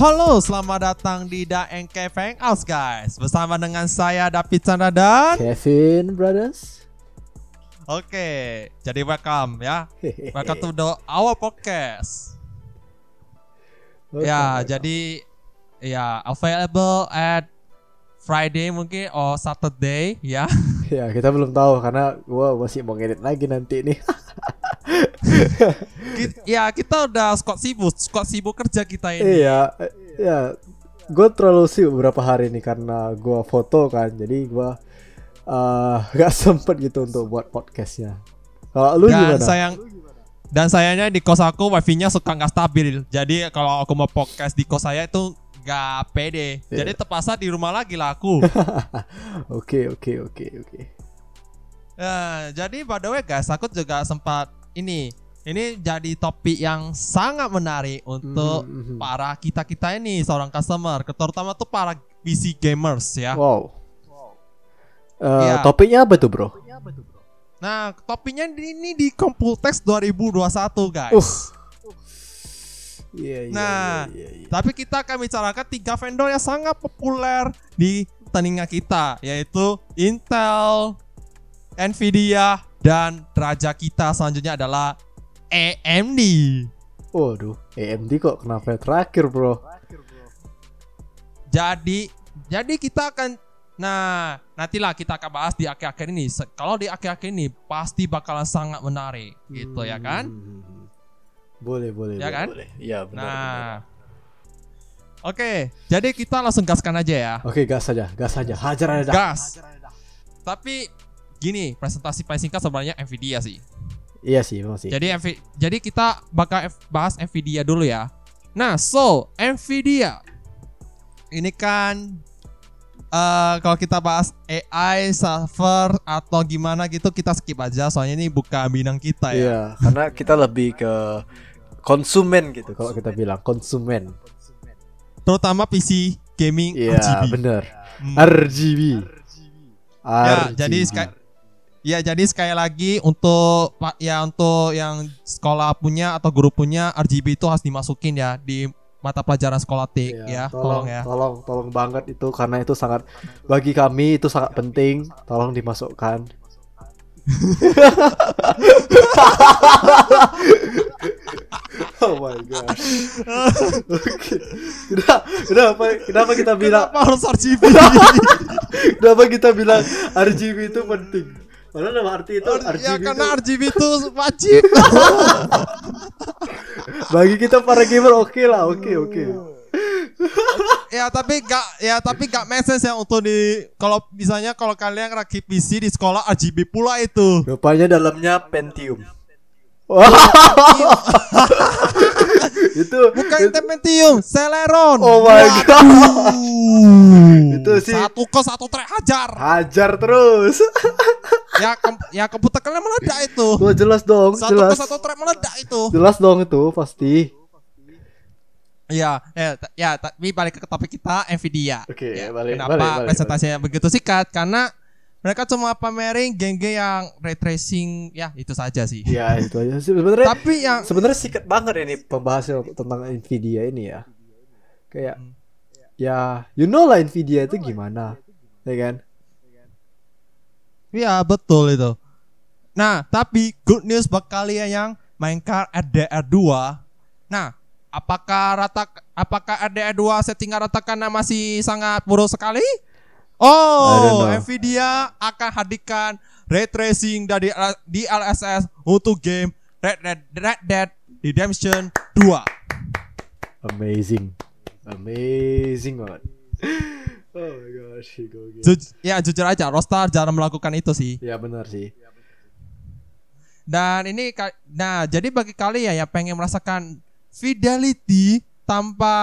Halo, selamat datang di Daengke Hangouts guys. Bersama dengan saya David Chandra dan Kevin Brothers. Oke, jadi welcome ya. Welcome to the our podcast. Ya, jadi ya available at Friday mungkin or Saturday ya. Ya kita belum tahu karena gua masih mau ngedit lagi nanti nih. Ya, kita udah squad sibuk Squad sibuk kerja kita ini Iya, ya. Gue terlalu sibuk beberapa hari ini karena gua foto kan, jadi gua eh gak sempet gitu untuk buat podcastnya. Kalau lu Dan gimana? sayang dan sayangnya di kos aku wifi-nya suka nggak stabil. Jadi kalau aku mau podcast di kos saya itu nggak pede. Iya. Jadi terpaksa di rumah lagi lah aku. Oke, oke, oke, oke. Nah, jadi by the way guys, aku juga sempat ini ini jadi topik yang sangat menarik untuk Mhm, mhm. para kita kita ini seorang customer, terutama tuh para PC gamers ya. Wow. Eh, Iya. Topiknya apa tuh, bro? Nah, topiknya ini di Computex 2021 guys. Uh. Iya, iya, Nah, iya, iya, iya. Tapi kita akan bicarakan tiga vendor yang sangat populer di telinga kita, yaitu Intel, Nvidia, dan raja kita selanjutnya adalah AMD. Waduh, AMD kok kenapa terakhir, bro? Jadi, jadi kita akan, nah nantilah kita akan bahas di akhir-akhir ini. Kalau di akhir-akhir ini pasti bakalan sangat menarik, gitu ya kan? Hmm. Boleh, boleh, Ya boleh, kan? boleh. Iya, benar. benar. Nah, oke, jadi kita langsung gaskan aja ya. Oke, gas saja, gas saja. Hajar aja. dah. Gas. Tapi gini, presentasi paling singkat sebenarnya Nvidia sih. Iya sih, memang sih. Jadi Nvi- jadi kita bakal bahas Nvidia dulu ya. Nah, so Nvidia ini kan eh kalau kita bahas AI, server atau gimana gitu kita skip aja soalnya ini bukan bidang kita ya. Iya, karena kita lebih ke konsumen gitu kalau kita bilang konsumen. Terutama PC gaming Iya, RGB. bener. Hmm. RGB. Ya, RGB. jadi Ya, jadi sekali lagi untuk pa- ya untuk yang sekolah punya atau guru punya RGB itu harus dimasukin ya di mata pelajaran sekolah TIK ya. Iya, Tolong, ya. Tolong, tolong banget itu karena itu sangat bagi kami itu sangat penting. Tolong dimasukkan. oh my god. Oke. Kenapa, kenapa, kenapa kita bilang Kenapa harus RGB? kenapa kita bilang RGB itu penting? Padahal nama arti itu RGB ya itu karena RGB itu wajib. bagi kita para gamer oke lah, oke oke. ya tapi gak ya tapi gak make sense ya untuk di kalau misalnya kalau kalian rakit PC di sekolah RGB pula itu. Rupanya dalamnya Pentium. Itu Bukan Intel Pentium, Celeron. Oh my god. Itu sih- satu ke satu track hajar. Hajar terus. ya kom- ya kalian meledak itu. Wah jelas dong, Satu jelas. ke satu track meledak itu. Jelas dong itu pasti. Iya, ya, ya, tapi balik ke topik kita Nvidia. Oke, Ya, balik, Kenapa balik, balik, presentasinya begitu singkat? Karena mereka cuma pamerin geng-geng yang ray tracing, ya itu saja sih. Ya itu aja sih sebenarnya. Tapi yang Sebenarnya sikat banget ini pembahasan tentang Nvidia ini ya. Kayak Hmm. ya you know lah Nvidia itu gimana. Ya kan? ya betul itu. Nah, tapi good news buat kalian yang mainkan RDR2. Nah, apakah rata apakah RDR2 settingan ratakan masih sangat buruk sekali? Oh. Nvidia akan hadirkan ray tracing dari DLSS untuk game Red Dead, Red Dead Redemption 2. Amazing. Amazing banget. Oh my gosh, gokil. Ju- ya jujur aja, Rockstar jarang melakukan itu sih. Ya benar sih. Dan ini nah jadi bagi kalian yang pengen merasakan fidelity tanpa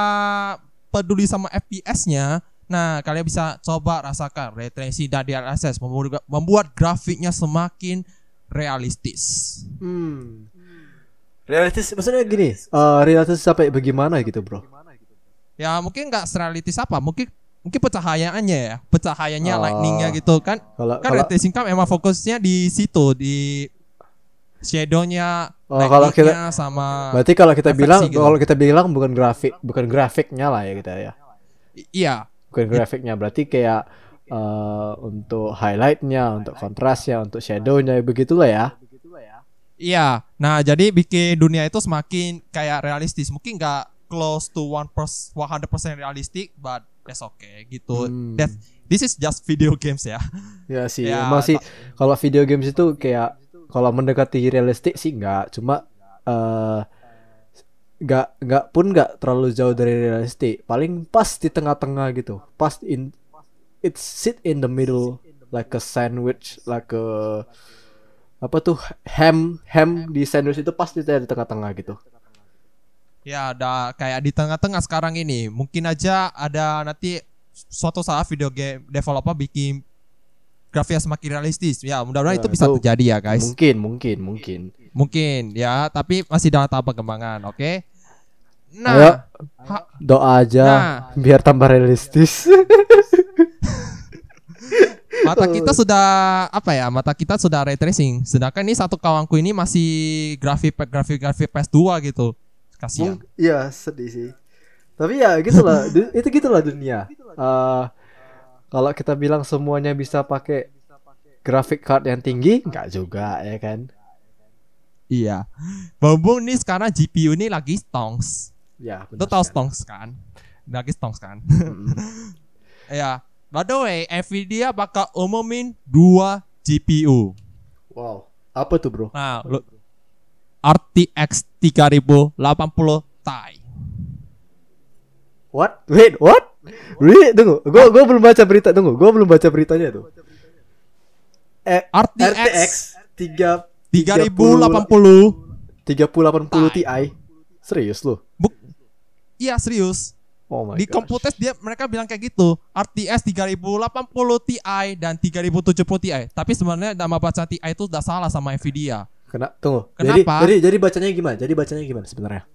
peduli sama FPS-nya, nah kalian bisa coba rasakan ray tracing dan DLSS membuat, membuat grafiknya semakin realistis. Hmm. Realistis maksudnya gini, eh realistis sampai bagaimana gitu, Bro? Ya mungkin nggak serealistis apa, mungkin mungkin pencahayaannya ya, pencahayaannya Oh. lightningnya gitu kan. Kalau Kan kalau ray tracing kan emang fokusnya di situ di shadownya, Oh, kalau kita- sama Berarti kalau kita bilang gitu. kalau kita bilang bukan grafik, bukan grafiknya lah ya kita ya. I- iya. Bukan grafiknya berarti kayak eh, untuk highlightnya, untuk kontrasnya, untuk shadownya begitulah ya. Iya. Nah, jadi bikin dunia itu semakin kayak realistis. Mungkin nggak close to one pers 100% realistic, but that's okay gitu. Hmm. That this is just video games ya. Ya sih, Ya, emang sih kalau video games itu kayak kalau mendekati realistik sih enggak, cuma eh nggak nggak pun nggak terlalu jauh dari realistik, paling pas di tengah-tengah gitu, pas in it sit in the middle like a sandwich, like a apa tuh ham ham di sandwich itu pas di tengah-tengah gitu. Ya, ada kayak di tengah-tengah sekarang ini. Mungkin aja ada nanti suatu saat video game developer bikin grafiknya semakin realistis. Ya, mudah-mudahan Ya, itu bisa itu terjadi ya, guys. Mungkin mungkin mungkin. Mungkin ya, tapi masih dalam tahap pengembangan, oke? Nah, Ayo. ha- Doa aja Nah. biar tambah realistis. mata kita sudah apa ya? Mata kita sudah ray tracing. Sedangkan ini satu kawanku ini masih grafik grafik grafik PS2 gitu. Kasihan. Iya sedih sih. Tapi ya gitulah, itu gitulah dunia. Eh kalau kita bilang semuanya bisa pakai graphic card yang tinggi, enggak juga ya kan? Iya. Bambung nih sekarang GPU ini lagi stonks. Ya. Lo tau stonks kan? Lagi stonks kan? ya. By the way, Nvidia bakal umumin dua GPU. Wow. Apa tuh bro? Nah, lu RTX 3080 Ti. What? Wait, what? Really? Tunggu, gua gua belum baca berita. Tunggu, gua belum baca beritanya tuh. Eh, RTX, RTX 3 3080. 3080 Ti. Serius lu? Buk Iya serius. Oh my Di gosh. Computex dia mereka bilang kayak gitu. RTX 3080 Ti dan 3070 Ti. Tapi sebenarnya nama baca Ti itu udah salah sama Nvidia. Kena, tunggu. Jadi, Kenapa? jadi jadi bacanya gimana? Jadi bacanya gimana sebenarnya?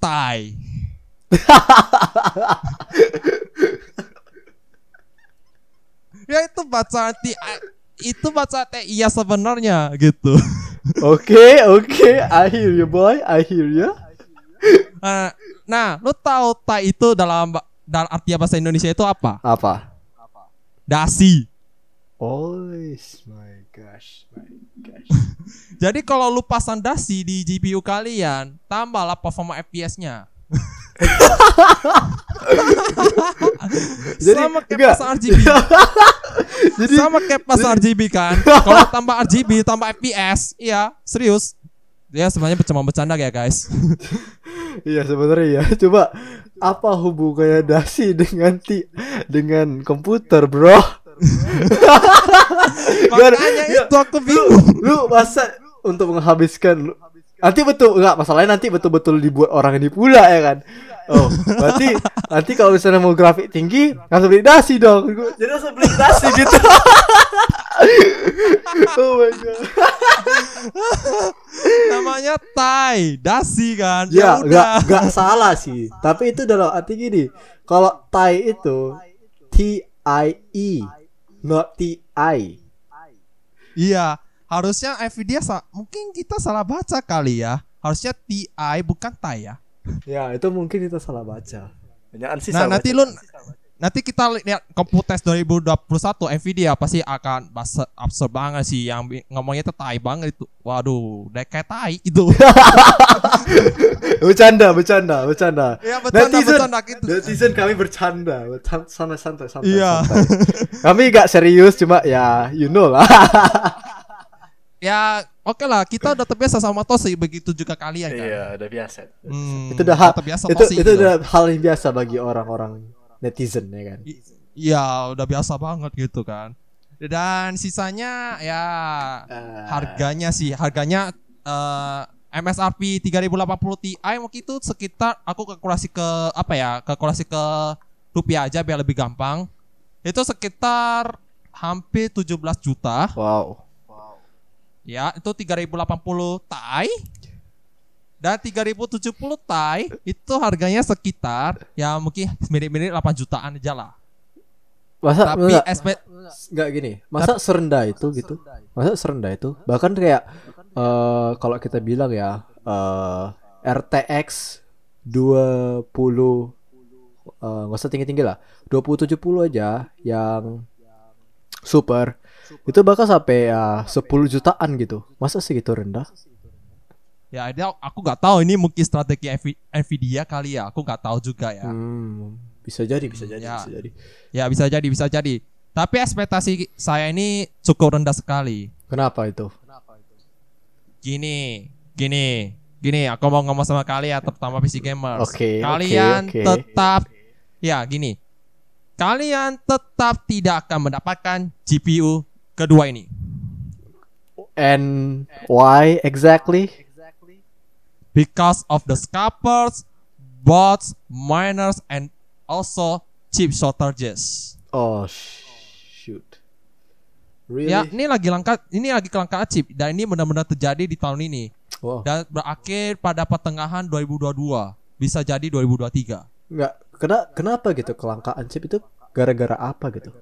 Ti. ya itu baca Ti itu baca Ti iya sebenarnya gitu. Oke, oke, I hear you boy, I hear you. Nah, nah, lu tahu Ti itu dalam dalam arti bahasa Indonesia itu apa? Apa? Dasi. Oh my gosh, my gosh. Jadi kalau lu pasang dasi di GPU kalian, tambahlah performa FPS-nya. Jadi, sama kayak enggak. pasang RGB. Jadi sama kayak pasang RGB kan. Kalau tambah RGB tambah FPS, iya, serius. Ya sebenarnya cuma bercanda ya guys. iya sebenarnya ya. Coba apa hubungannya dasi dengan ti dengan komputer, bro? Makanya ya, itu aku bingung. Lu masa untuk menghabiskan lu- nanti betul enggak masalahnya nanti betul-betul dibuat orang ini pula ya kan. Oh, berarti nanti kalau misalnya mau grafik tinggi langsung beli dasi dong. Jadi langsung beli dasi gitu. oh my god. Namanya Tai, dasi kan. Ya, Ya, nggak udah. nggak salah sih. Tapi itu dalam arti gini, kalau Thai itu T I E, not T I. Iya, harusnya Nvidia sa- mungkin kita salah baca kali ya. Harusnya TI bukan Tai ya. Ya, itu mungkin kita salah baca. Jangan sih Nah, salah nanti lu nanti kita lihat Computex 2021 Nvidia pasti akan bahasa absurd banget sih yang ngomongnya itu tai banget itu. Waduh, udah kayak tai itu. bercanda, bercanda, bercanda. ya bercanda Netizen- bercanda gitu. Netizen kami bercanda, bercanda santai santai santai. Iya. santai. kami gak serius cuma ya you know lah. Ya, oke lah, kita udah terbiasa sama Tosi begitu juga kalian kan. Iya, udah biasa. Hmm, itu udah hal terbiasa itu Tosi itu gitu. udah hal yang biasa bagi orang-orang netizen ya kan. Iya, udah biasa banget gitu kan. Dan sisanya ya Ah. harganya sih, harganya eh, MSRP 3080 Ti waktu itu sekitar aku kalkulasi ke apa ya? Kalkulasi ke rupiah aja biar lebih gampang. Itu sekitar hampir 17 juta. Wow. Ya, itu 3080 Ti dan 3070 Ti itu harganya sekitar ya mungkin mirip-mirip 8 jutaan aja lah. Masa Tapi enggak, SP nggak gini masa serendah itu gitu? Masa serendah itu? Bahkan kayak eh kalau kita bilang ya eh RTX 20 eh, nggak usah tinggi-tinggi lah 2070 aja yang super itu bahkan sampai ya 10 jutaan gitu masa segitu rendah Ya, ini aku nggak tahu ini mungkin strategi Nvi- Nvidia kali ya. Aku nggak tahu juga ya. hmm, bisa jadi bisa jadi Ya. bisa jadi Ya bisa jadi, bisa jadi. Tapi ekspektasi saya ini cukup rendah sekali. kenapa itu Gini, gini, gini. Aku mau ngomong sama kalian, terutama PC gamers. Oke, Kalian oke. tetap, ya gini. Kalian tetap tidak akan mendapatkan GPU kedua ini. and why exactly? Because of the scalpers, bots, miners, and also chip shortages. oh sh- shoot. Really? Ya, ini lagi langka, ini lagi kelangkaan chip dan ini benar-benar terjadi di tahun ini. Wow. Dan berakhir pada pertengahan 2022, bisa jadi 2023. nggak kena kenapa gitu kelangkaan chip itu? Gara-gara apa gitu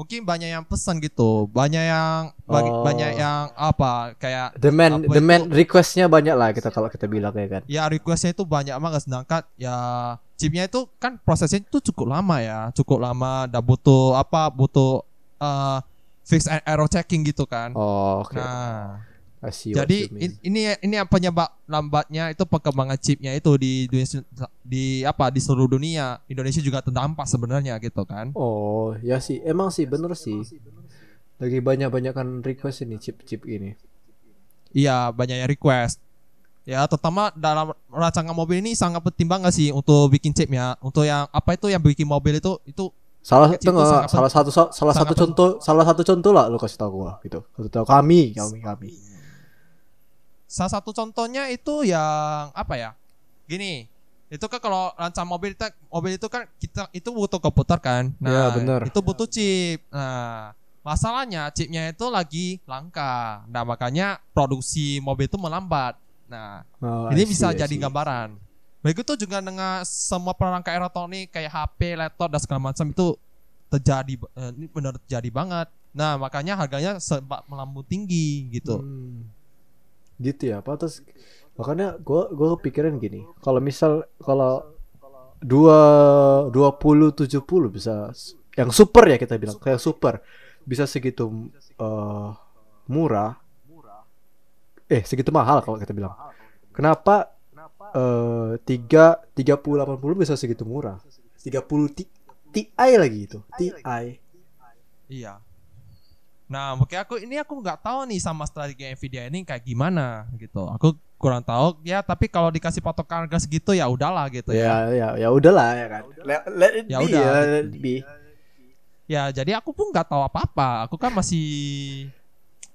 Mungkin banyak yang pesan gitu, banyak yang bagi, Oh. banyak yang apa kayak demand Apa demand requestnya banyak lah kita kalau kita bilang ya kan. Ya requestnya itu banyak banget. Sedangkan ya chipnya itu kan prosesnya itu cukup lama ya. Cukup lama dan butuh apa butuh eh fix and error checking gitu kan. Oh oke. Nah jadi in- ini ini yang penyebab lambatnya itu perkembangan chipnya itu di dunia di apa di seluruh dunia. Indonesia juga terdampak sebenarnya gitu kan. Oh ya sih. Emang sih bener sih. Lagi banyak banyakan request ini chip chip ini. Iya banyak yang request. Ya terutama dalam rancangan mobil ini sangat penting banget sih untuk bikin chipnya? Untuk yang apa itu yang bikin mobil itu itu salah tengah salah satu salah satu contoh salah satu contoh lah lu kasih tahu gua gitu. Kasih tahu kami kami kami Salah satu contohnya itu yang apa ya? Gini, itu kan kalau rancang mobil kita mobil itu kan kita itu butuh komputer kan. Iya, Nah, bener. itu butuh chip. Nah, masalahnya chipnya itu lagi langka. Nah, makanya produksi mobil itu melambat. Nah, Oh, ini see, bisa jadi gambaran. Begitu juga dengan semua perangkat elektronik kayak HP, laptop dan segala macam itu terjadi eh, ini benar terjadi banget. Nah, makanya harganya sempat melambung tinggi gitu. Hmm. Gitu ya. Apa terus makanya gua gua pikirin gini. Kalau misal kalau dua dua puluh tujuh puluh bisa yang super ya kita bilang kayak super bisa segitu eh, murah. Eh segitu mahal kalau kita bilang. Kenapa eh tiga tiga puluh delapan puluh bisa segitu murah? tiga puluh ti ti lagi itu ti Iya. Nah, mungkin aku ini aku nggak tahu nih sama strategi Nvidia ini kayak gimana gitu. Aku kurang tahu ya. Tapi kalau dikasih patokan harga segitu ya udahlah gitu ya. ya ya ya udahlah ya kan let, let it Ya be udah. ya, let it be Ya, jadi aku pun nggak tahu apa-apa. Aku kan masih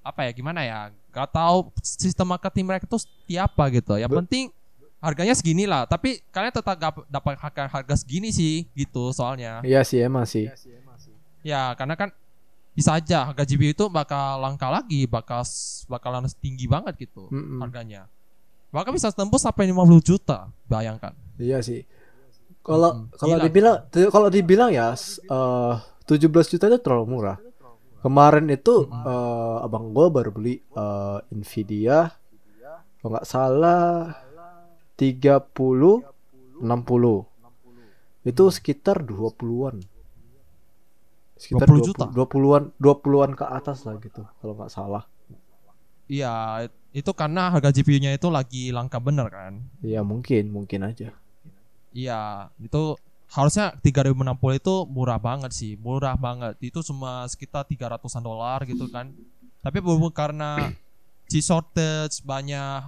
apa ya gimana ya? Gak tahu sistem marketing mereka tuh seperti apa gitu. Yang Be- penting harganya segini lah. Tapi kalian tetap gak dapat harga harga segini sih gitu soalnya. Iya sih emang sih. Ya, karena kan bisa aja harga GPU itu bakal langka lagi, bakal bakalan tinggi banget gitu Mm-mm. harganya. Bahkan bisa tembus sampai 50 juta, bayangkan. Iya sih. Kalau Mm-mm. kalau Gila. dibilang kalau dibilang ya eh 17 juta itu terlalu murah. Kemarin itu eh, abang gua baru beli eh, Nvidia kalau nggak salah 30 60. Itu sekitar 20-an. Sekitar 20 juta? 20-an 20-an ke atas lah gitu kalau nggak salah. Iya, itu karena harga GPU-nya itu lagi langka bener kan. Iya mungkin, mungkin aja. Iya, itu harusnya 3060 itu murah banget sih, murah banget. Itu cuma sekitar 300-an dolar gitu kan. Tapi berhubung karena chip shortage banyak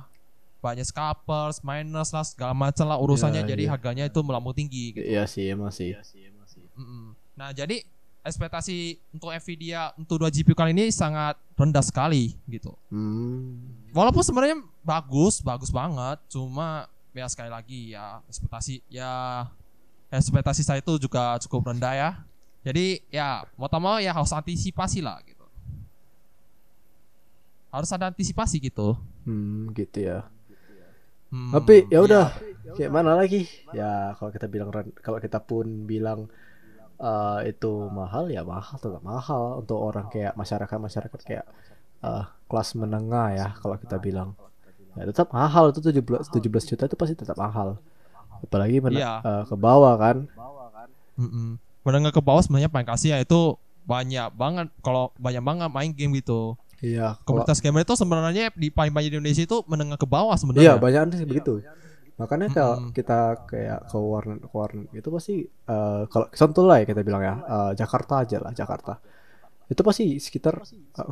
banyak scalpers, miners lah segala macam lah urusannya Iya, jadi iya. harganya itu melambung tinggi gitu. Iya sih, emang sih. Mm-mm. Nah, jadi ekspektasi untuk Nvidia untuk 2 GPU kali ini sangat rendah sekali gitu. Hmm. Walaupun sebenarnya bagus, bagus banget, cuma ya sekali lagi ya ekspektasi ya ekspektasi saya itu juga cukup rendah ya. Jadi ya mau tak mau ya harus antisipasi lah gitu. Harus ada antisipasi gitu. Hmm, gitu ya. Hmm, Tapi ya udah, kayak mana lagi? Ya kalau kita bilang kalau kita pun bilang eh, itu mahal ya mahal tetap mahal untuk orang kayak masyarakat masyarakat kayak eh, kelas menengah ya kalau kita bilang. Ya tetap mahal itu 17 17 juta itu pasti tetap mahal. Apalagi men- Iya. eh, ke bawah kan. Mm-mm. menengah ke bawah sebenarnya paling kasih ya itu banyak banget kalau banyak banget main game gitu. Iya kalau komunitas gamer itu sebenarnya di paling banyak di Indonesia itu menengah ke bawah iya sebenarnya banyak sih begitu makanya kalau Mm-mm. kita kayak ke warnet ke warnet itu pasti eh, kalau contoh lah ya kita bilang ya eh, Jakarta aja lah Jakarta. Itu pasti sekitar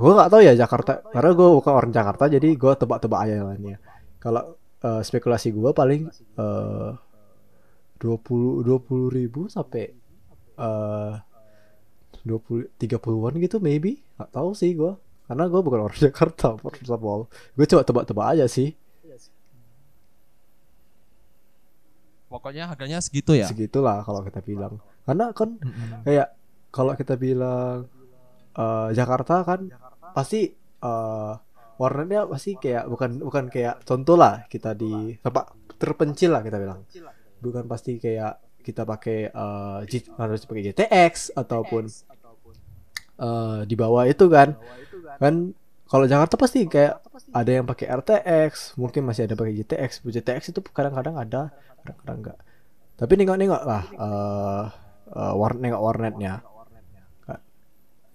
gue nggak tahu ya Jakarta karena gue bukan orang Jakarta jadi gue tebak-tebak aja lainnya kalau eh, spekulasi gue paling eh, dua puluh dua puluh ribu sampai eh, dua puluh tiga puluhan gitu maybe nggak tahu sih gue karena gue bukan orang Jakarta first of all. Gue coba tebak-tebak aja sih pokoknya harganya segitu ya? Segitulah kalau kita bilang. Karena kan kayak kalau kita bilang eh, Jakarta kan pasti eh, warnanya pasti kayak bukan bukan kayak contoh lah kita di tempat terpencil lah kita bilang. Bukan pasti kayak kita pakai G- harus pakai GTX ataupun eh, di bawah itu kan. Kan kalau Jakarta pasti kayak ada yang pakai RTX mungkin masih ada pakai GTX GTX itu kadang-kadang ada kadang-kadang enggak. Tapi nengok-nengok lah eh eh, war nengok warnetnya. Kan.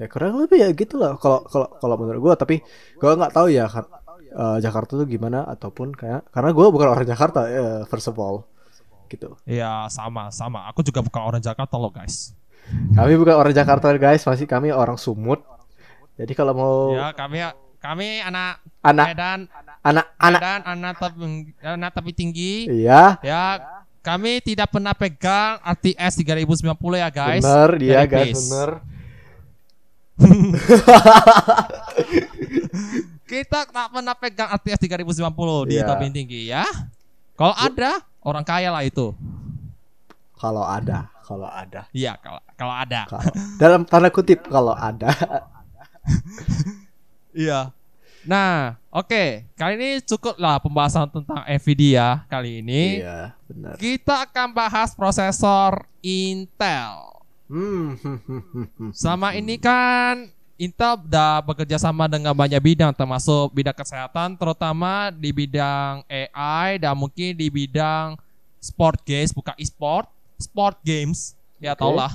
ya kurang lebih ya gitu lah kalau kalau kalau menurut gua. Tapi gua nggak tahu ya kan eh, Jakarta tuh gimana ataupun kayak karena gua bukan orang Jakarta eh, first of all gitu. Iya sama sama. Aku juga bukan orang Jakarta loh guys. Kami bukan orang Jakarta guys. Masih kami orang Sumut jadi kalau mau ya kami kami anak anak. Medan. Anak anak. Medan anak tapi anak tapi tinggi. Iya. Ya kami tidak pernah pegang RTS 3090 ya guys. Bener dia Dari guys base. bener kita tak pernah pegang RTS 3090 di Iya. tebing tinggi ya. Kalau ada orang kaya lah itu. Kalau ada kalau ada. Iya kalau kalau ada. Kalau dalam tanda kutip kalau ada Iya. Nah, oke. Kali ini cukup lah pembahasan tentang Nvidia kali ini. iya benar Kita akan bahas prosesor Intel. hmm. Sama ini kan Intel udah bekerja sama dengan banyak bidang termasuk bidang kesehatan terutama di bidang AI dan mungkin di bidang sport games bukan e-sport, sport games. Ya Oke. tau lah.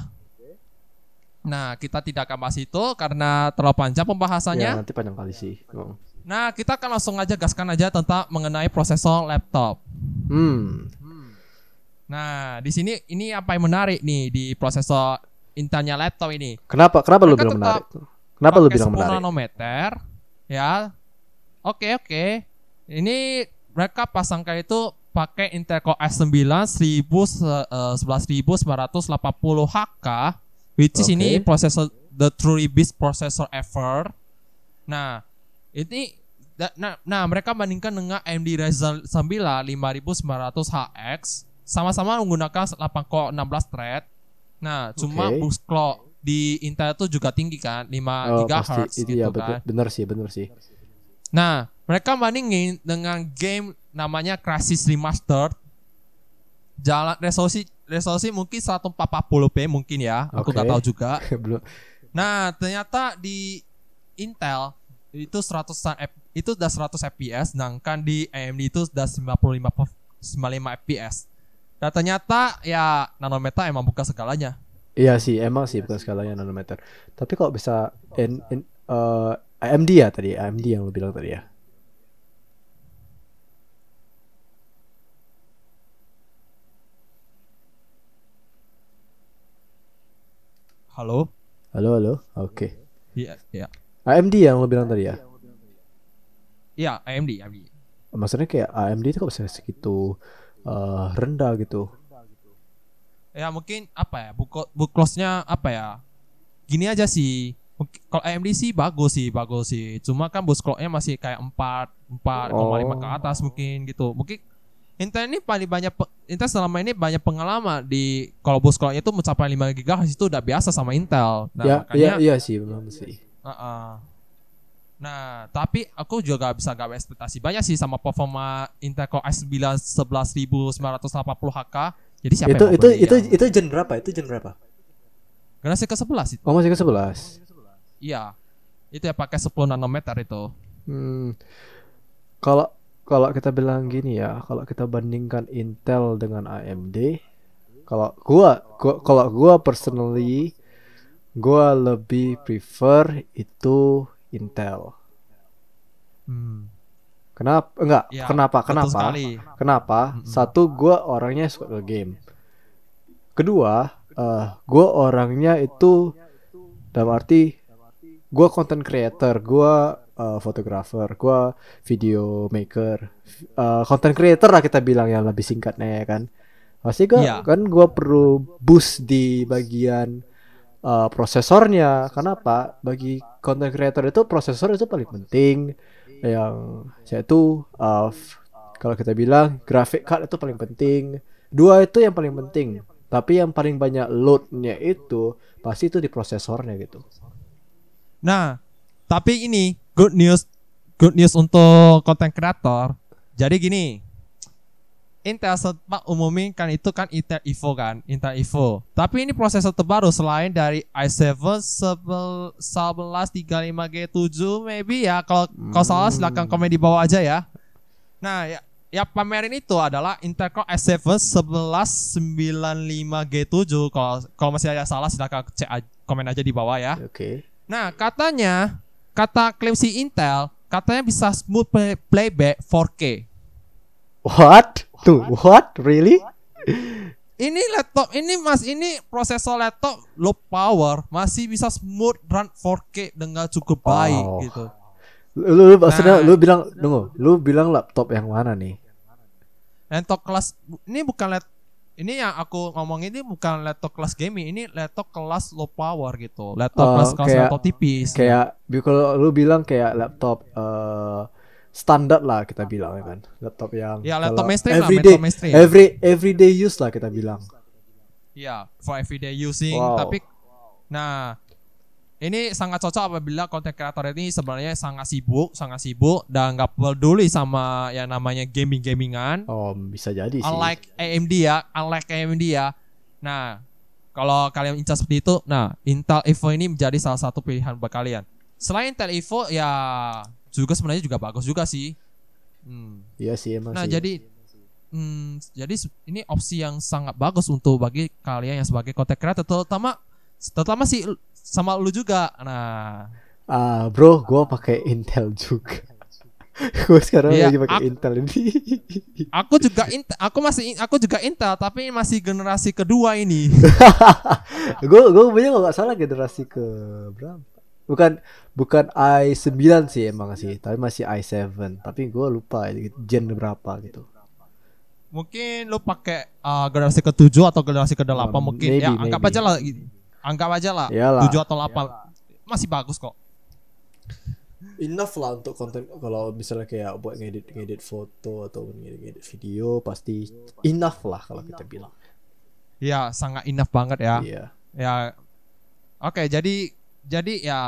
Nah, kita tidak akan bahas itu karena terlalu panjang ya pembahasannya. nanti panjang kali sih Oh. Nah, kita akan langsung aja gaskan aja tentang mengenai prosesor laptop. hmm Nah, di sini ini apa yang menarik nih di prosesor Intelnya laptop ini? kenapa kenapa lu bilang menarik kenapa lu bilang 10 menarik nanometer, ya. Oke, oke. Ini mereka pasangkan itu pakai Intel Core i9 1000 eh, 11980 HK which is Oke. ini prosesor the truly best processor ever. Nah, ini nah, nah mereka bandingkan dengan AMD Ryzen 9 5900HX sama-sama menggunakan 8 core 16 thread. Nah, cuma Oke. boost clock di Intel itu juga tinggi kan, 5 oh GHz pasti gitu itu ya kan. betul bener sih bener sih Nah, mereka bandingin dengan game namanya Crysis Remastered. Jalan resolusi resolusi mungkin 140p mungkin ya, aku nggak tahu juga. Nah, ternyata di Intel itu 100 F- itu udah 100 fps, sedangkan di AMD itu udah 95 pe- 95 fps. Dan ternyata ya nanometer emang bukan segalanya. iya sih emang sih bukan skalanya nanometer tapi kalau bisa in, in, eh, AMD ya tadi AMD yang lu bilang tadi ya Halo? halo halo oke Iya, iya. AMD yang lu bilang tadi ya Iya, AMD, AMD. maksudnya kayak AMD itu kok bisa segitu eh, rendah gitu Ya mungkin apa ya, book, book close-nya apa ya? Gini aja sih. Kalau AMD sih bagus sih, bagus sih. Cuma kan book clock-nya masih kayak 4 4,5 ke Oh. atas mungkin gitu. Mungkin Intel ini paling banyak Intel selama ini banyak pengalaman di kalau bus clock-nya itu mencapai 5 GHz itu udah biasa sama Intel. Nah, ya makanya iya iya sih benar sih Uh-uh. Nah, tapi aku juga bisa gak ekspektasi banyak sih sama performa Intel Core i9 11980 HK. Jadi siapa itu yang itu beli itu yang- itu gen berapa itu gen berapa Generasi ke-11 itu. Oh masih ke 11 Iya. Itu ya pakai 10 nanometer itu. Hmm, kalau kalau kita bilang gini ya, kalau kita bandingkan Intel dengan AMD, kalau gua, gua kalau gua personally, gua lebih prefer itu Intel. Hmm. Kenapa? Enggak. Ya, kenapa? Kenapa? sekali. Kenapa? Mm-mm. Satu, gua orangnya suka ke game. Kedua, eh gua orangnya itu dalam arti gua content creator, gua eh, fotografer, gua video maker, eh, content creator lah kita bilang yang lebih singkatnya ya kan. Pasti gua Iya. kan gua perlu boost di bagian eh, prosesornya. Kenapa? Bagi content creator itu prosesor itu paling penting. Yang yaitu eh, f- kalau kita bilang graphic card itu paling penting. Dua itu yang paling penting. Tapi yang paling banyak loadnya itu pasti itu di prosesornya gitu. Nah, tapi ini good news good news untuk content creator. Jadi gini, Intel sempat umumkan itu kan Intel Evo kan, Intel Evo. Tapi ini prosesor terbaru selain dari i7 11 1135G7 maybe ya. Kalau kalau salah silakan komen di bawah aja ya. Nah, ya ya pamerin itu adalah Intel Core i7 1195G7. Kalau kalau masih ada salah silakan cek komen aja di bawah ya. Oke. Nah, katanya kata klaim si Intel katanya bisa smooth play- playback 4K. What? Tuh, what? Really? Ini laptop ini Mas ini prosesor laptop low power masih bisa smooth run 4K dengan cukup baik Wow. gitu. Lu, lu, lu maksudnya Nah. lu bilang tunggu, lu bilang laptop yang mana nih? Laptop kelas ini bukan lap ini yang aku ngomong ini bukan laptop kelas gaming, ini laptop kelas low power gitu. Laptop Oh, kelas kelas kayak- laptop tipis. Kayak kalau lu bilang kayak laptop eh standar lah kita bilang ya kan. Laptop yang Ya, laptop mainstream lah, everyday, laptop mainstream. Every everyday use lah kita bilang. Iya, for everyday using. Wow. Tapi, nah, ini sangat cocok apabila content creator ini sebenarnya sangat sibuk, sangat sibuk dan nggak peduli sama yang namanya gaming-gamingan. Oh, bisa jadi sih. Unlike AMD ya, unlike AMD ya. Nah, kalau kalian incar seperti itu, nah Intel Evo ini menjadi salah satu pilihan buat kalian. Selain Intel Evo ya juga sebenarnya juga bagus juga sih. Hmm. Iya sih emang Nah, sih. jadi hmm, jadi ini opsi yang sangat bagus untuk bagi kalian yang sebagai content creator terutama terutama sih sama lu juga. Nah, Ah, bro, gua pakai Intel juga. gua sekarang Iya, lagi pakai ak- Intel ini. aku juga Intel, aku masih aku juga Intel tapi masih generasi kedua ini. gue gue punya kalau nggak salah generasi ke berapa bukan bukan i9 sih emang sih tapi masih i7 tapi gue lupa gen berapa gitu mungkin lu pakai uh, generasi ke-7 atau generasi ke-8 Oh, mungkin maybe, ya anggap maybe. aja lah anggap aja lah. 7 atau 8 masih bagus kok. enough lah untuk konten kalau misalnya kayak buat ngedit ngedit foto atau ngedit ngedit video pasti enough lah kalau kita bilang Ya, sangat enough banget ya. iya Ya. Oke, jadi jadi ya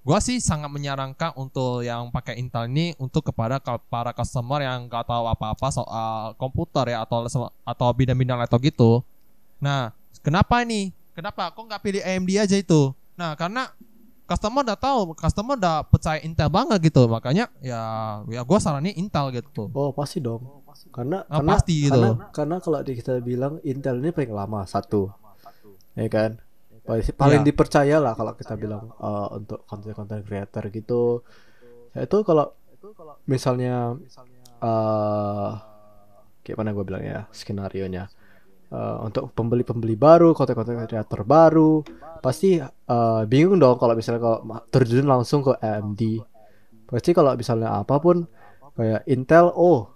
gua sih sangat menyarankan untuk yang pakai Intel ini untuk kepada para customer yang nggak tahu apa-apa soal komputer ya atau atau bidang-bidang laptop gitu. Nah, kenapa ini? Kenapa kok nggak pilih AMD aja itu? Nah, karena customer udah tahu, customer udah percaya Intel banget gitu. Makanya ya ya gua saranin Intel gitu. oh pasti dong karena Ah, karena pasti gitu. karena, karena kalau kita bilang Intel ini paling lama satu ya kan paling, paling Iya. dipercaya lah kalau kita bilang eh, untuk konten-konten creator gitu ya itu kalau misalnya eh kayak mana gue bilang ya skenario nya untuk pembeli-pembeli baru konten-konten creator baru pasti eh, bingung dong kalau misalnya kalau terjun langsung ke AMD pasti kalau misalnya apa pun kayak Intel oh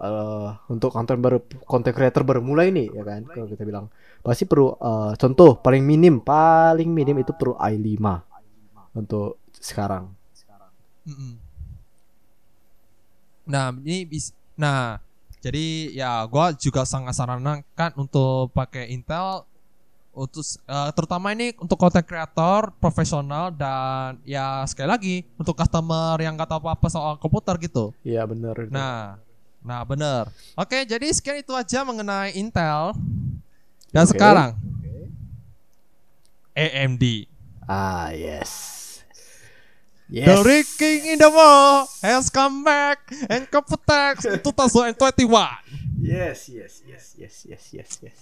eh, untuk konten baru konten creator baru mulai nih ya kan? Kalau kita bilang. Pasti perlu eh, contoh paling minim paling minim itu perlu i5 untuk sekarang. Nah, ini bis nah, jadi ya gua juga sangat sarankan untuk pakai Intel untuk eh, terutama ini untuk content creator profesional dan ya sekali lagi untuk customer yang nggak tahu apa-apa soal komputer gitu. iya bener itu. Nah, nah bener. Oke, jadi sekian itu aja mengenai Intel. Dan Oke. sekarang AMD. Ah, yes. The Yes. King in the Wall has come back and protect 2021. Yes, yes, yes, yes, yes, yes, yes.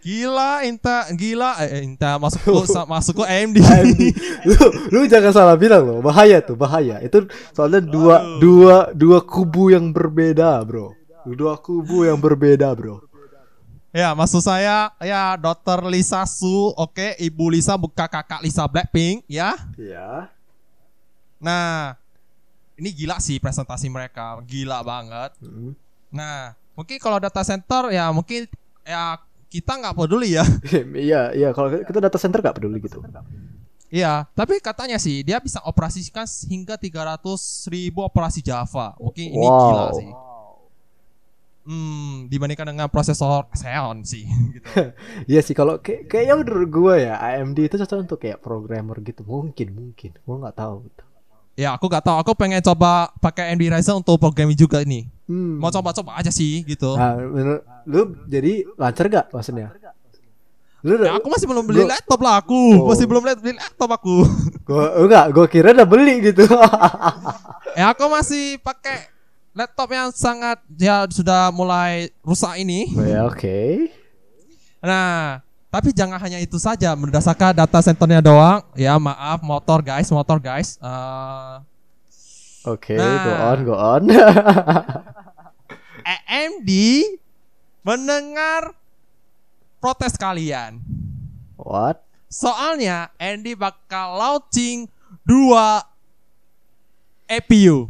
Gila, Inta, gila, eh, Inta masuk sa- masuk ke AMD. AMD. lu, lu jangan salah bilang loh, bahaya tuh, bahaya. Itu soalnya dua dua dua kubu yang berbeda, bro. Dua kubu yang berbeda, bro. ya, maksud saya ya Dokter Lisa Su, oke, Ibu Lisa buka kakak Lisa Blackpink, ya. Iya. Nah, ini gila sih presentasi mereka, gila banget. Hmm. Nah, mungkin kalau data center ya mungkin ya kita nggak peduli ya. Iya, iya. Kalau kita data center gak peduli gitu. Iya, tapi katanya sih dia bisa operasikan hingga 300 ribu operasi Java. Mungkin ini Wow. gila sih. Hmm, dibandingkan dengan prosesor Xeon sih gitu. Iya sih, kalau kayak kayaknya menurut gua ya AMD itu cocok untuk kayak programmer gitu. Mungkin, mungkin. Gua nggak tahu. gitu. Ya, aku nggak tahu. Aku pengen coba pakai AMD Ryzen untuk programming juga ini. Hmm. Mau coba-coba aja sih gitu. Nah, menurut lu jadi lancar gak maksudnya? Lu Ya, aku masih belum beli gua- laptop lah aku. Oh. Masih belum beli laptop aku. gua enggak, gua kira udah beli gitu. ya, aku masih pakai laptop yang sangat ya sudah mulai rusak ini. Oh, ya oke. Nah, tapi jangan hanya itu saja berdasarkan data centernya doang. Ya maaf, motor guys, motor guys. Eh, Oke, Nah. go on, go on. AMD mendengar protes kalian. What? Soalnya AMD bakal launching dua APU.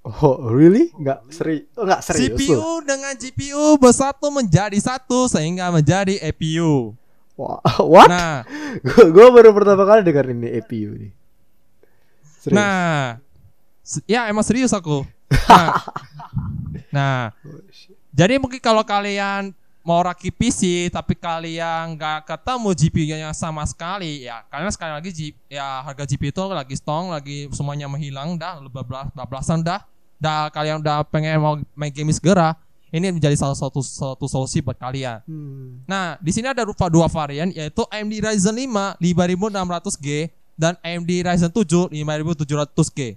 Oh, really? Enggak seri. Oh, enggak serius. CPU dengan GPU bersatu menjadi satu sehingga menjadi APU. Wha- What? Nah, Gua, gua baru pertama kali dengar ini APU nih. Serius. Nah, ya emang serius aku. Nah, nah, jadi mungkin kalau kalian mau rakit PC tapi kalian nggak ketemu GPU-nya sama sekali, ya karena sekali lagi G- ya harga GPU itu lagi stong, lagi semuanya menghilang, dah bablas bablasan dah, dah kalian udah pengen mau main game segera, ini menjadi salah satu satu solusi buat kalian. Hmm. Nah, di sini ada rupa dua varian yaitu AMD Ryzen 5 5600G dan AMD Ryzen 7 5700G.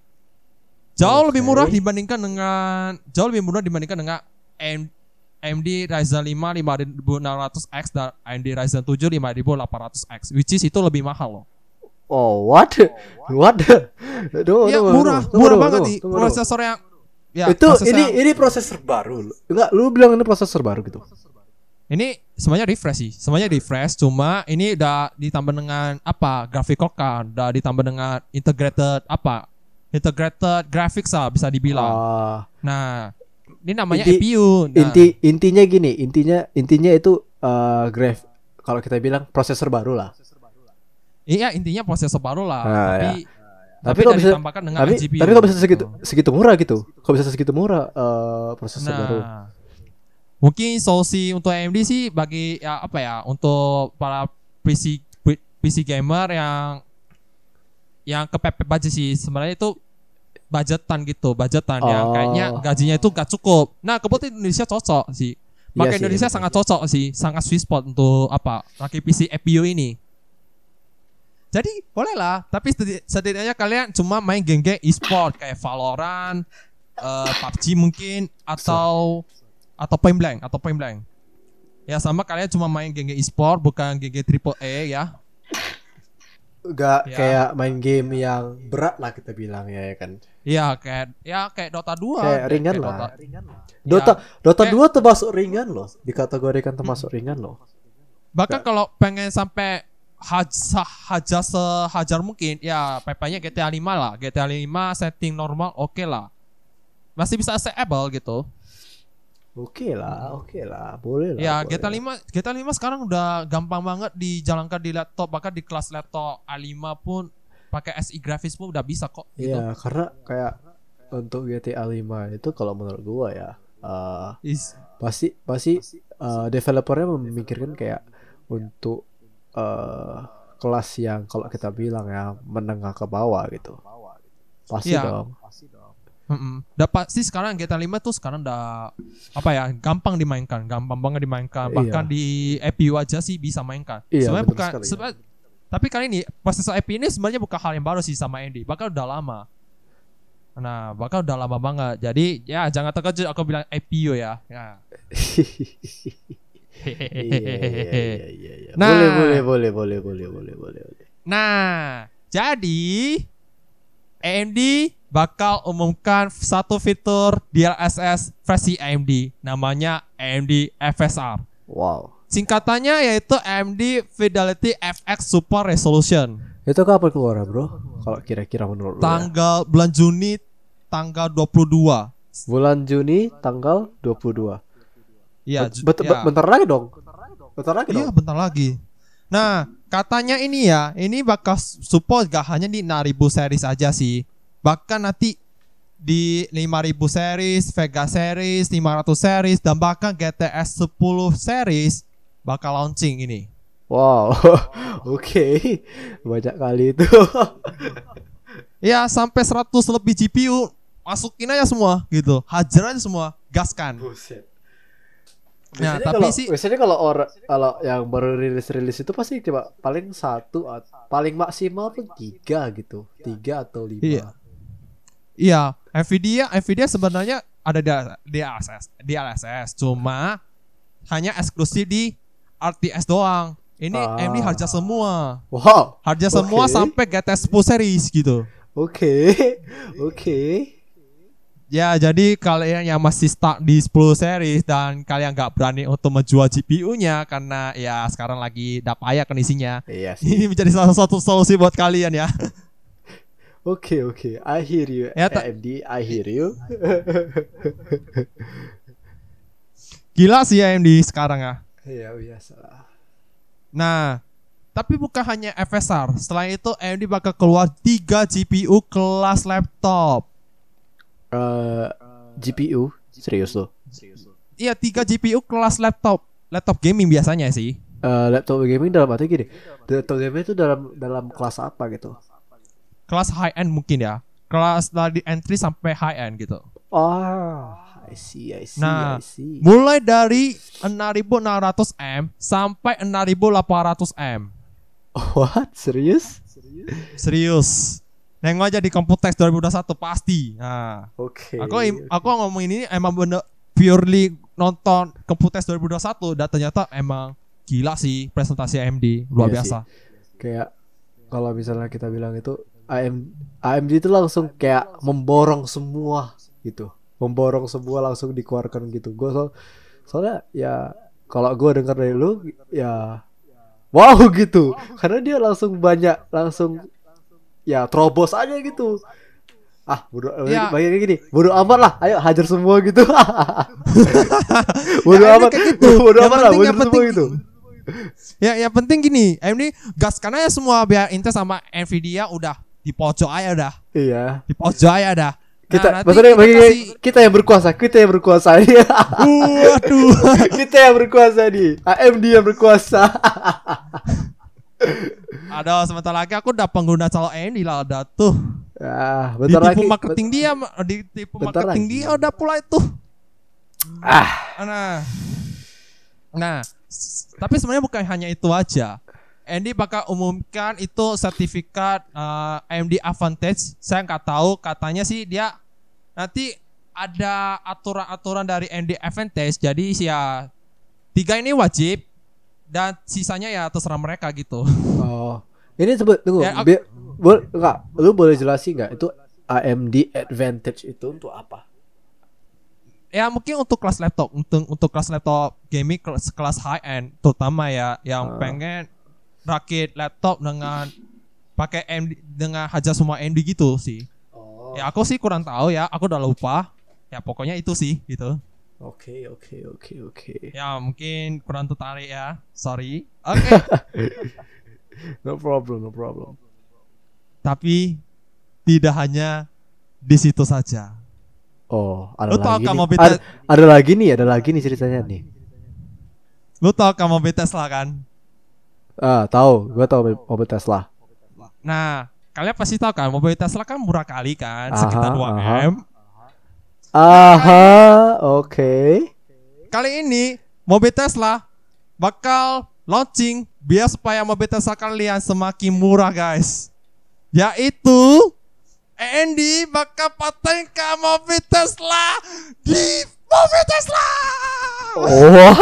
Jauh lebih Oke. murah dibandingkan dengan jauh lebih murah dibandingkan dengan AM AMD Ryzen 5 5600X dan AMD Ryzen 7 5800X which is itu lebih mahal loh. Oh, what? What? Tunggu, ya tunggu, murah, murah banget nih yang ya itu ini yang- ini prosesor baru. Enggak, lu bilang ini prosesor baru gitu. Ini semuanya refresh sih, semuanya refresh. Cuma ini udah ditambah dengan apa? Graphical card, udah ditambah dengan integrated apa? Integrated graphics lah bisa dibilang. Ah, Nah, ini namanya Inti- APU. Nah, inti intinya gini, intinya intinya itu eh graf kalau kita bilang prosesor baru lah. iya intinya prosesor baru lah. Ah, tapi Tapi tapi kok bisa- dengan Tapi GPU. tapi kok bisa segitu segitu murah gitu? Kok bisa segitu murah eh prosesor Nah, baru? mungkin solusi untuk AMD sih bagi ya apa ya untuk para PC PC gamer yang yang kepepet budget sih sebenarnya itu budgetan gitu budgetan yang Oh. kayaknya gajinya itu gak cukup. Nah kebetulan Indonesia cocok sih. Iya Maka sih, Indonesia betul. sangat cocok sih, sangat sweet spot untuk apa? Rakit PC APU ini. Jadi boleh lah, tapi seti- setidaknya kalian cuma main game-game e-sport kayak Valorant, eh, PUBG mungkin atau atau Point Blank atau Point Blank. Ya sama kalian cuma main game-game e-sport bukan game-game triple A ya. Enggak Ya. kayak main game yang berat lah kita bilang ya, ya kan. Iya kayak ya kayak Dota 2 Kayak ringan kayak lah. Dota. Dota Dota Kayak- 2 termasuk ringan loh, dikategorikan termasuk ringan loh. Bahkan kalau pengen sampai hajar, hajar sehajar mungkin ya PP-nya GTA 5 lah. GTA 5 setting normal oke lah. Masih bisa acceptable gitu. Oke lah, oke lah, boleh lah. Ya boleh GTA lah. 5 GTA 5 sekarang udah gampang banget dijalankan di laptop bahkan di kelas laptop A5 pun pakai SI grafis pun udah bisa kok gitu. Iya, karena kayak untuk GTA 5 itu kalau menurut gua ya eh Is pasti pasti eh, developernya memikirkan kayak untuk eh kelas yang kalau kita bilang ya menengah ke bawah gitu. Pasti Iya. dong. Mm-mm. Udah pasti sekarang GTA 5 tuh sekarang udah apa ya gampang dimainkan, gampang banget dimainkan. Iya. Bahkan di APU aja sih bisa mainkan. Iya, sebenarnya bukan sekali. sebe- Tapi kali ini prosesor APU ini sebenarnya bukan hal yang baru sih sama AMD, bahkan udah lama. Nah, bahkan udah lama banget. Jadi ya jangan terkejut aku bilang APU ya. Ya. Iya, iya, iya, iya. Nah. Boleh, boleh, boleh, boleh, boleh, boleh, boleh, boleh. Nah, jadi AMD bakal umumkan satu fitur DLSS versi AMD namanya AMD FSR. Wow. Singkatannya yaitu AMD Fidelity FX Super Resolution. Itu kapan keluar, bro? Kalau kira-kira menurut lu ya? Tanggal bulan Juni tanggal 22. Bulan Juni tanggal 22. Iya, Bet- ju- bet- ya. bentar lagi dong. Bentar lagi Iya, dong. bentar lagi. Nah, katanya ini ya, ini bakal support gak hanya di 6000 series aja sih. Bahkan nanti di 5000 series, Vega series, 500 series dan bahkan GTS 10 series bakal launching ini. Wow. Oke. Banyak kali itu. Ya, sampai 100 lebih GPU masukin aja semua gitu. Hajar aja semua, gaskan. Buset. Nah, Biasanya tapi kalau, sih- biasanya kalau orang kalau yang baru rilis rilis itu pasti coba paling satu at- paling maksimal pun tiga gitu tiga atau lima Iya. Iya, Nvidia Nvidia sebenarnya ada di DLSS, DLSS cuma hanya eksklusif di RTS doang. Ini Ah. AMD harga semua. wow Harga semua Oke. sampai GTS 10 series gitu. oke oke Ya, jadi kalian yang masih stuck di 10 series dan kalian nggak berani untuk menjual GPU-nya karena ya sekarang lagi dapaya kondisinya. iya sih Ini menjadi salah satu solusi buat kalian ya. oke oke I hear you Ya, AMD I hear you Gila sih AMD sekarang ya. iya biasa Nah, tapi bukan hanya FSR. Selain itu AMD bakal keluar 3 GPU kelas laptop. Eh, GPU serius loh Iya, 3 GPU kelas laptop. Laptop gaming biasanya sih. Eh, laptop gaming dalam arti gini laptop gaming itu dalam dalam kelas apa gitu Kelas high end mungkin ya. Kelas dari entry sampai high end gitu. ah I see I see Nah, I see Mulai dari 6600M sampai 6800M. what serius Serius. Nengok aja di Computex 2021 pasti. Nah, oke aku im- aku ngomong ini emang bener purely nonton Computex 2021 dan ternyata emang gila sih presentasi AMD luar Iya biasa. kayak kalau misalnya kita bilang itu AM AMD itu langsung kayak memborong semua gitu. Memborong semua langsung dikeluarkan gitu. Gue so, soalnya ya kalau gue dengar dari lu ya wow gitu. Karena dia langsung banyak langsung ya terobos aja gitu ah bodo Ya. kayak gini bodo amat lah ayo hajar semua gitu bodo Ya, amat gitu. bodo Yang amat lah bodo semua penting- gitu Ya, yang penting gini, AMD gaskan aja semua biar Intel sama Nvidia udah di pojok aja udah, iya di pojok aja dah. kita nanti maksudnya kita bagi kasih- kita yang berkuasa kita yang berkuasa Iya. Waduh. kita yang berkuasa nih AMD yang berkuasa Ada sebentar lagi aku udah pengguna calon AMD lah udah tuh. ah bentar lagi Ditipu marketing dia, ditipu Bentar marketing lagi. dia udah pula itu. ah Nah, nah, tapi sebenarnya bukan hanya itu aja. AMD bakal umumkan itu sertifikat eh, AMD Advantage. Saya nggak tahu, katanya sih dia nanti ada aturan-aturan dari AMD Advantage. Jadi sih ya tiga ini wajib dan sisanya ya terserah mereka gitu. oh ini sebut tunggu Ya, aku- bol- enggak lu boleh jelasin nggak itu AMD Advantage itu untuk apa ya mungkin untuk kelas laptop, untuk untuk kelas laptop gaming kelas, kelas high end terutama ya yang Ah. pengen rakit laptop dengan pakai AMD dengan harga semua AMD gitu sih. oh Ya aku sih kurang tahu ya, aku udah lupa. Ya pokoknya itu sih gitu. Oke oke oke oke Ya mungkin kurang tertarik ya. Sorry. Oke. no problem no problem Tapi tidak hanya di situ saja. oh ada Lu lagi nih. mobil ada, ada lagi nih ada lagi nih ceritanya nih Lu tahu kamu mobil Tesla kan? ah tahu gua tahu mobil Tesla Nah, kalian pasti tahu kan mobil Tesla kan murah kali kan, Aha, sekitar 2 aha. M. aha oke Kali ini mobil Tesla bakal launching biar supaya mobil Tesla kalian semakin murah guys. Yaitu Andy bakal patenkan mobil Tesla di mobil Tesla. Wah,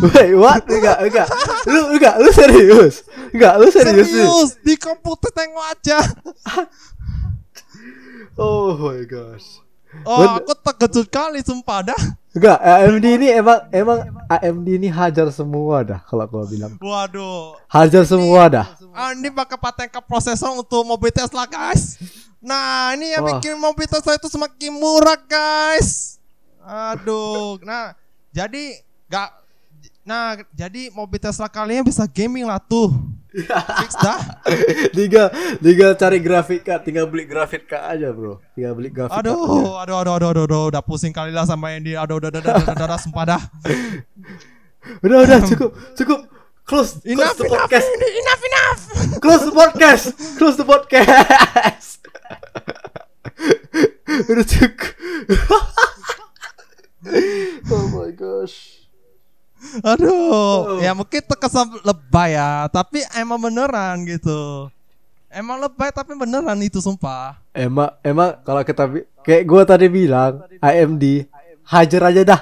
wait, what? Enggak, enggak. Lu enggak, lu serius? Enggak, lu serius? Serius, di komputer tengok aja. Oh my gosh. Oh, Ben- aku terkejut kali sumpah dah. Enggak, AMD ini emang emang AMD ini hajar semua dah kalau gua bilang. Waduh, Hajar semua dah. Andy bakal patenkan prosesor untuk mobil Tesla guys. Nah, ini yang Wah. bikin mobil Tesla itu semakin murah guys. Aduh, nah jadi gak, nah jadi mobil Tesla kalian bisa gaming lah tuh. Fix dah. tinggal tinggal cari grafik card, tinggal beli grafik card aja, Bro. Tinggal beli grafik card. aja. Aduh, aduh, aduh, aduh, aduh, aduh, udah pusing kali lah sama Andy. Aduh, udah, udah, udah, udah, udah, sumpah dah. Udah, udah, cukup, cukup. Close, Enough, close the enough, podcast. Andy, enough, enough. Close the podcast. Close the podcast. Udah cukup. oh my gosh. Aduh, ya mungkin terkesan tapi emang beneran gitu. Emang lebay tapi beneran itu sumpah. Emang emang kalau kita kayak gua tadi bilang AMD hajar aja dah.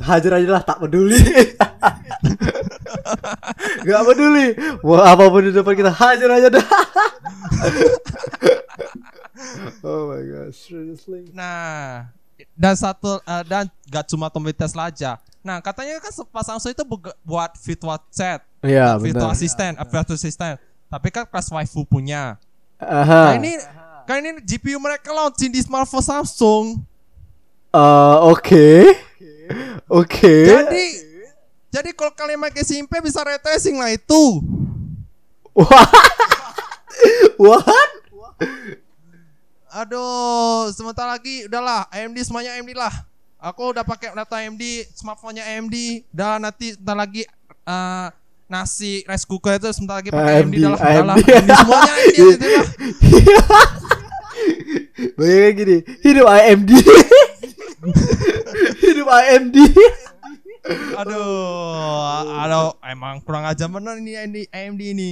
Hajar aja lah tak peduli. Gak peduli. Mau apa pun di depan kita hajar aja dah. oh my gosh, seriously. Nah, dan satu eh, dan gak cuma Tommy Tesla aja. Nah, katanya kan pas Samsung itu buat virtual chat, Iya virtual benar. assistant, eh, virtual assistant. Tapi kan kelas waifu punya. Aha. Nah, ini kan ini GPU mereka launching di smartphone Samsung. Eh, oke. Oke. Jadi jadi kalau kalian pakai SIM bisa ray tracing lah itu. What? What? Aduh, sebentar lagi udahlah AMD semuanya AMD lah. Aku udah pakai data AMD, smartphone-nya AMD, dan nanti sebentar lagi eh, nasi rice cooker itu sebentar lagi pakai AMD, AMD, lah. Udah lah, AMD. AMD semuanya AMD gitu lah. Bayangin gini, hidup AMD. hidup AMD. Aduh, aduh, emang kurang aja bener ini AMD, AMD ini.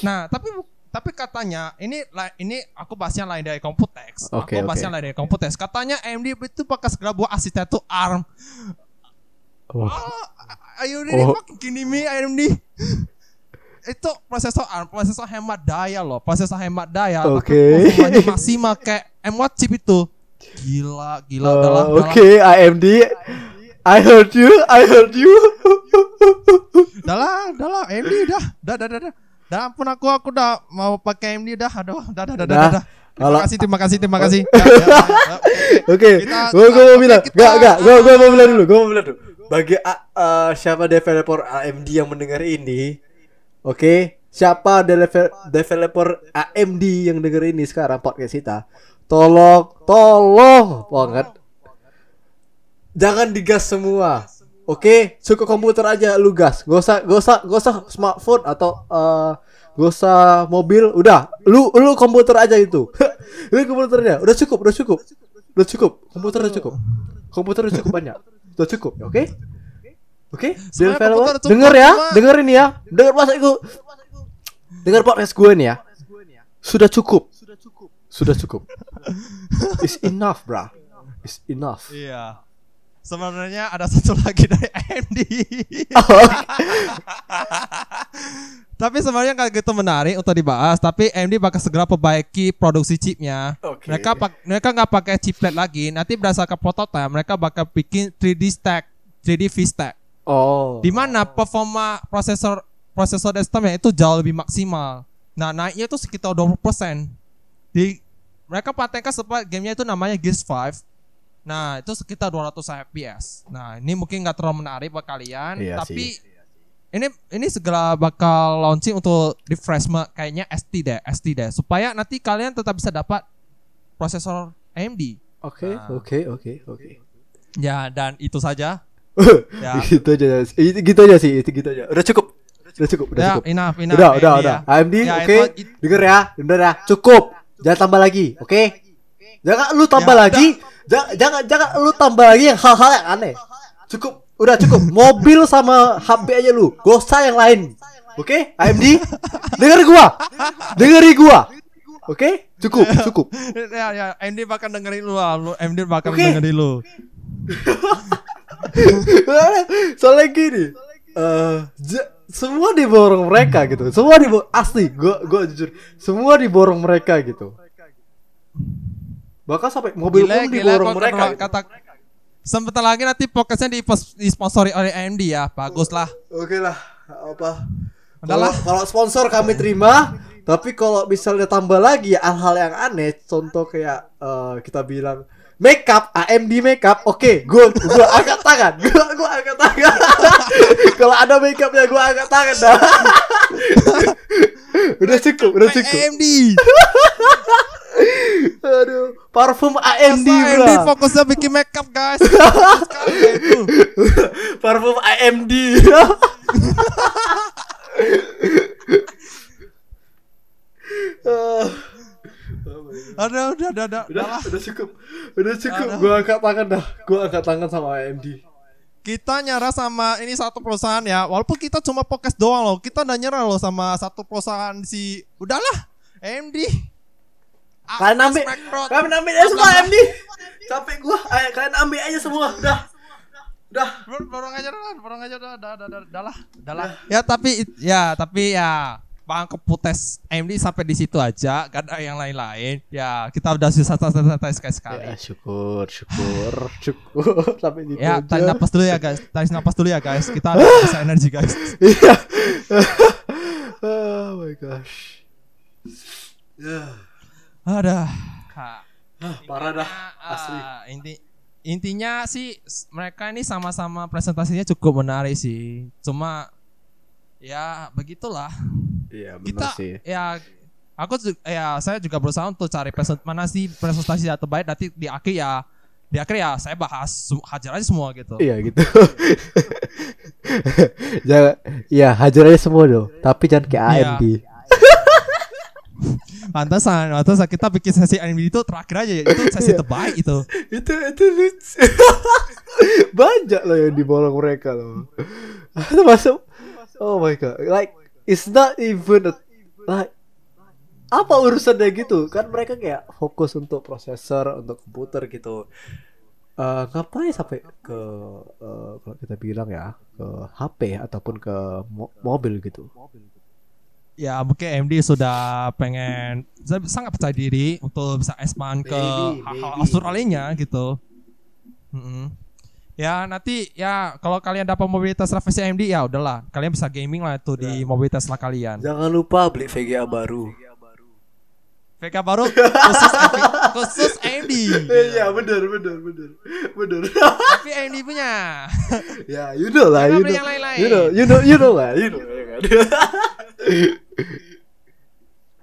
Nah, tapi tapi katanya ini ini aku bahasnya lain dari Computex. Oke, aku bahasnya oke. lain dari Computex. Katanya AMD itu segera buat asisten tuh ARM. Ah, are you really Oh. kidding me AMD? itu prosesor ARM, prosesor hemat daya loh, prosesor hemat daya. Oke. Tapi performanya masih pakai M1 chip itu. Gila, gila, Uh, udahlah, udahlah. Oke, AMD. I heard you. I heard you. Udah lah, AMD udah, udah, udah, udah, udah. Dah ampun aku, aku udah mau pakai AMD dah, aduh, udah, Dah. udah, udah. Terima Kalau- kasih, terima kasih, terima kasih. Ya, ya, ya, oke. Gua gua mau bilang, enggak enggak, gua gua mau bilang dulu, gua mau bilang dulu. Bagi uh, siapa developer AMD yang mendengar ini, oke, siapa developer developer AMD yang denger ini sekarang podcast kita, tolong, tolong banget, jangan digas semua, oke, cukup komputer aja lu gas, gak usah, gak usah, gak usah smartphone atau uh, gak usah mobil, udah, lu lu komputer aja itu, lu komputernya, udah cukup, udah cukup, udah cukup, komputer udah cukup, komputer udah cukup banyak, udah cukup, ya, oke? Oke, developer, komputer cukup, denger ya, denger ini ya, denger bahasa gue, denger podcast gue nih ya, sudah cukup, sudah cukup, is enough, bra, is enough. Iya. Sebenarnya ada satu lagi dari AMD. tapi sebenarnya nggak gitu menarik untuk dibahas. Tapi AMD bakal segera perbaiki produksi chipnya. Oke. Mereka pak- mereka nggak pakai chiplet lagi. Nanti berdasarkan prototype mereka bakal bikin 3D stack, 3D V stack. Oh, Di mana performa prosesor prosesor desktopnya itu jauh lebih maksimal. Nah naiknya itu sekitar 20%. Di mereka patenkan sebab gamenya itu namanya Gears 5. Nah itu sekitar 200 fps. Nah ini mungkin nggak terlalu menarik buat kalian, Iya tapi ini ini segera bakal launching untuk refreshment kayaknya ST deh, ST deh, supaya nanti kalian tetap bisa dapat prosesor AMD. oke, Nah. oke, oke, oke. Ya dan itu saja. ya, Gitu aja, itu gitu aja sih, itu gitu aja. Udah cukup, udah cukup, udah ya cukup. enough, enough. Udah, udah, AMD udah. ya. AMD, Ya, oke. itu- it- Denger ya, udah ya. Cukup. Jangan tambah lagi, oke? Jangan lu tambah Ya, lagi. Jangan, jangan, jangan lu tambah lagi yang hal-hal yang aneh. Cukup. Udah cukup. Mobil sama HP aja lu. Usah yang lain. Oke, AMD. Dengar gua. Dengeri gua. Oke, cukup, cukup. ya ya MD bakal dengerin lu lah. Lu- MD bakal Oke. dengerin lu. Soalnya gini. eh j- semua diborong mereka gitu. Semua diborong asli. Gua gua jujur. Semua diborong mereka gitu. Bahkan sampai mobil Gila, pun gila, diborong kok mereka. kata, gitu. kata Sebentar lagi nanti podcastnya disponsori oleh AMD ya. Bagus lah. Oke lah, apa? Kalau- Kalau sponsor kami terima, tapi kalau misalnya tambah lagi ya hal-hal yang aneh, contoh kayak eh, kita bilang makeup AMD makeup, oke, gua gua angkat tangan, gua gua angkat tangan. kalau ada makeupnya gua angkat tangan dah. udah cukup, udah cukup. AMD. Aduh, parfum AMD, Masa AMD bro. fokusnya bikin makeup guys. Parfum AMD. Ah. Ada udah udah udah. udah udah cukup udah cukup Aduh. gua angkat tangan dah gua angkat tangan sama AMD Kita nyerah sama ini satu perusahaan ya. Walaupun kita cuma podcast doang loh. Kita udah nyerah loh sama satu perusahaan si udahlah AMD. Kalian ambil kalian ambil aja semua AMD capek gua ayo kalian ambil aja semua udah udah Bor- borong aja dah, borong aja dah, dah, dah, dah, dah lah, dah lah. Ya tapi ya tapi ya Bang Keputes AMD sampai di situ aja, gak ada yang lain-lain. Ya kita udah susah santai sekali sekali. ya syukur syukur syukur sampai gitu Ya, aja. tarik napas dulu ya guys. Tarik napas dulu ya guys. Kita ada bisa energi guys. Iya. oh my gosh ya Ada. Ah, parah dah asli inti intinya sih mereka ini sama-sama presentasinya cukup menarik sih. Cuma ya begitulah. iya Kita benar sih ya aku ya saya juga berusaha untuk cari present mana sih presentasi yang terbaik nanti di akhir ya di akhir ya saya bahas hajar aja semua gitu. Iya gitu. jangan, ya hajar aja semua dong. Tapi jangan kayak. AMD. Pantasan, pantasan kita bikin sesi anime itu terakhir aja itu sesi Iya. terbaik itu. itu itu lucu. Banyak loh yang diborong mereka loh. Termasuk Oh my god. Like it's not even a, like apa urusannya gitu kan mereka kayak fokus untuk prosesor untuk komputer gitu Eh ngapain sampai ke eh, kalau kita bilang ya ke HP ataupun ke mo- mobil gitu Ya mungkin AMD sudah pengen saya sangat percaya diri untuk bisa expand ke hal-hal lainnya gitu. Mm-mm. Ya nanti ya kalau kalian dapat mobilitas revisi AMD ya udahlah kalian bisa gaming lah tuh di mobilitas lah kalian. jangan lupa beli VGA baru VK baru khusus khusus AMD. Iya benar benar benar benar. Tapi AMD punya. ya you know lah you know you know you know you know lah you know.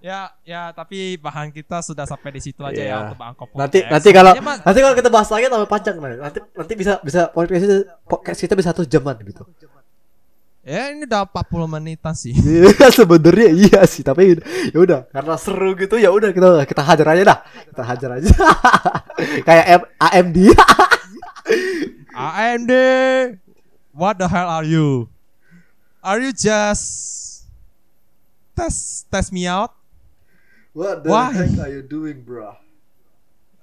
ya? Ya ya tapi bahan kita sudah sampai di situ aja Iya. ya untuk bangkok nanti podcast. nanti kalau Ya, nanti kalau kita bahas lagi tambah panjang nah. nanti nanti bisa bisa podcast kita podcast kita bisa satu jaman gitu. ya ini udah 40 menitan sih. Iya sebenarnya iya sih tapi ya udah karena seru gitu ya udah kita kita hajar aja dah kita hajar aja kayak M- AMD AMD What the hell are you? Are you just test test me out? What the Why? heck are you doing bro?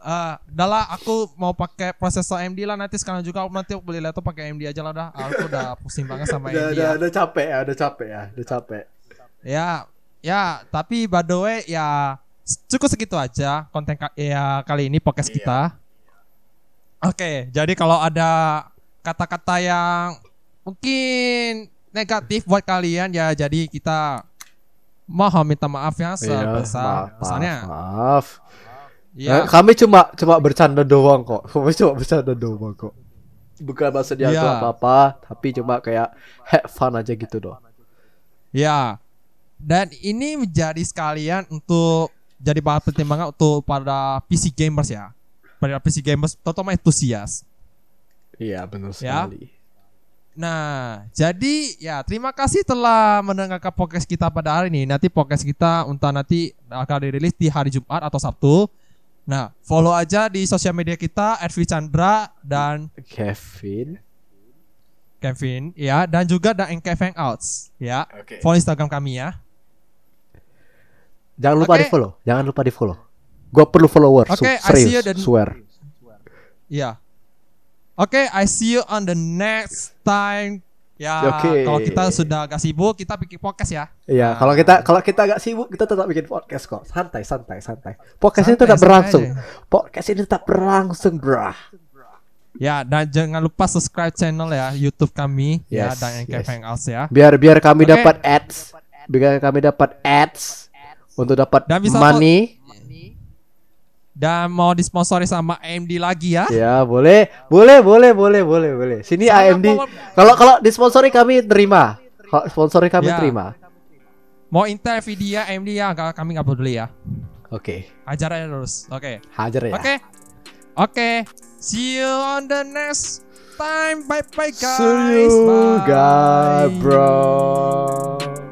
Ah, udah lah aku mau pakai prosesor AMD lah nanti sekarang juga aku nanti aku beli laptop pakai AMD aja lah dah. Aku udah pusing banget sama AMD udah, ya. udah capek ya udah capek ya udah capek. Ya, ya, tapi by the way ya cukup segitu aja konten ka- ya kali ini podcast Iya. kita. Oke, jadi kalau ada kata-kata yang mungkin negatif buat kalian ya jadi kita mohon minta maaf ya Iya, sebesar besarnya. maaf. Ya, Eh, kami cuma cuma bercanda doang kok. Kami cuma bercanda doang kok. Bukan maksud dia tuh apa-apa, tapi cuma kayak have fun aja gitu doang. ya. Dan ini menjadi sekalian untuk jadi bahan pertimbangan untuk para PC gamers ya. Para PC gamers terutama entusias. Iya, benar Ya. Nah, jadi ya terima kasih telah mendengarkan podcast kita pada hari ini. Nanti podcast kita untuk nanti akan dirilis di hari Jumat atau Sabtu. Nah, follow aja di sosial media kita @vichandra dan Kevin. Kevin ya dan juga The Kevin Hangouts ya. Oke. Follow Instagram kami ya. Jangan lupa Oke. di follow. Jangan lupa di follow. Gua perlu follower. su- Oke, I see you serius. dan- Swear. Ya. Oke, I see you on the next time. Ya, Oke. kalau kita sudah agak sibuk, kita bikin podcast ya. Iya, kalau kita kalau kita agak sibuk, kita tetap bikin podcast kok. Santai, santai, santai. Podcast ini Santai, tetap santai berlangsung. aja. Podcast ini tetap berlangsung, brah. Ya, dan jangan lupa subscribe channel ya YouTube kami ya Yes, dan yes. Hangouts ya. Biar biar kami Oke. dapat ads. Biar kami dapat ads untuk dapat Dan bisa money. Dan mau disponsori sama AMD lagi ya. Ya, boleh. Boleh, boleh, boleh, boleh, boleh. Sini Sama AMD. Kalau kalau disponsori kami terima. Kalau sponsori kami Ya. terima. Mau Intel, Nvidia, AMD ya, kami nggak peduli ya. Oke. Ajar aja terus. Oke. Hajar ya. Oke. Oke. See you on the next time. Bye bye guys. See you, Bye. guys, bro.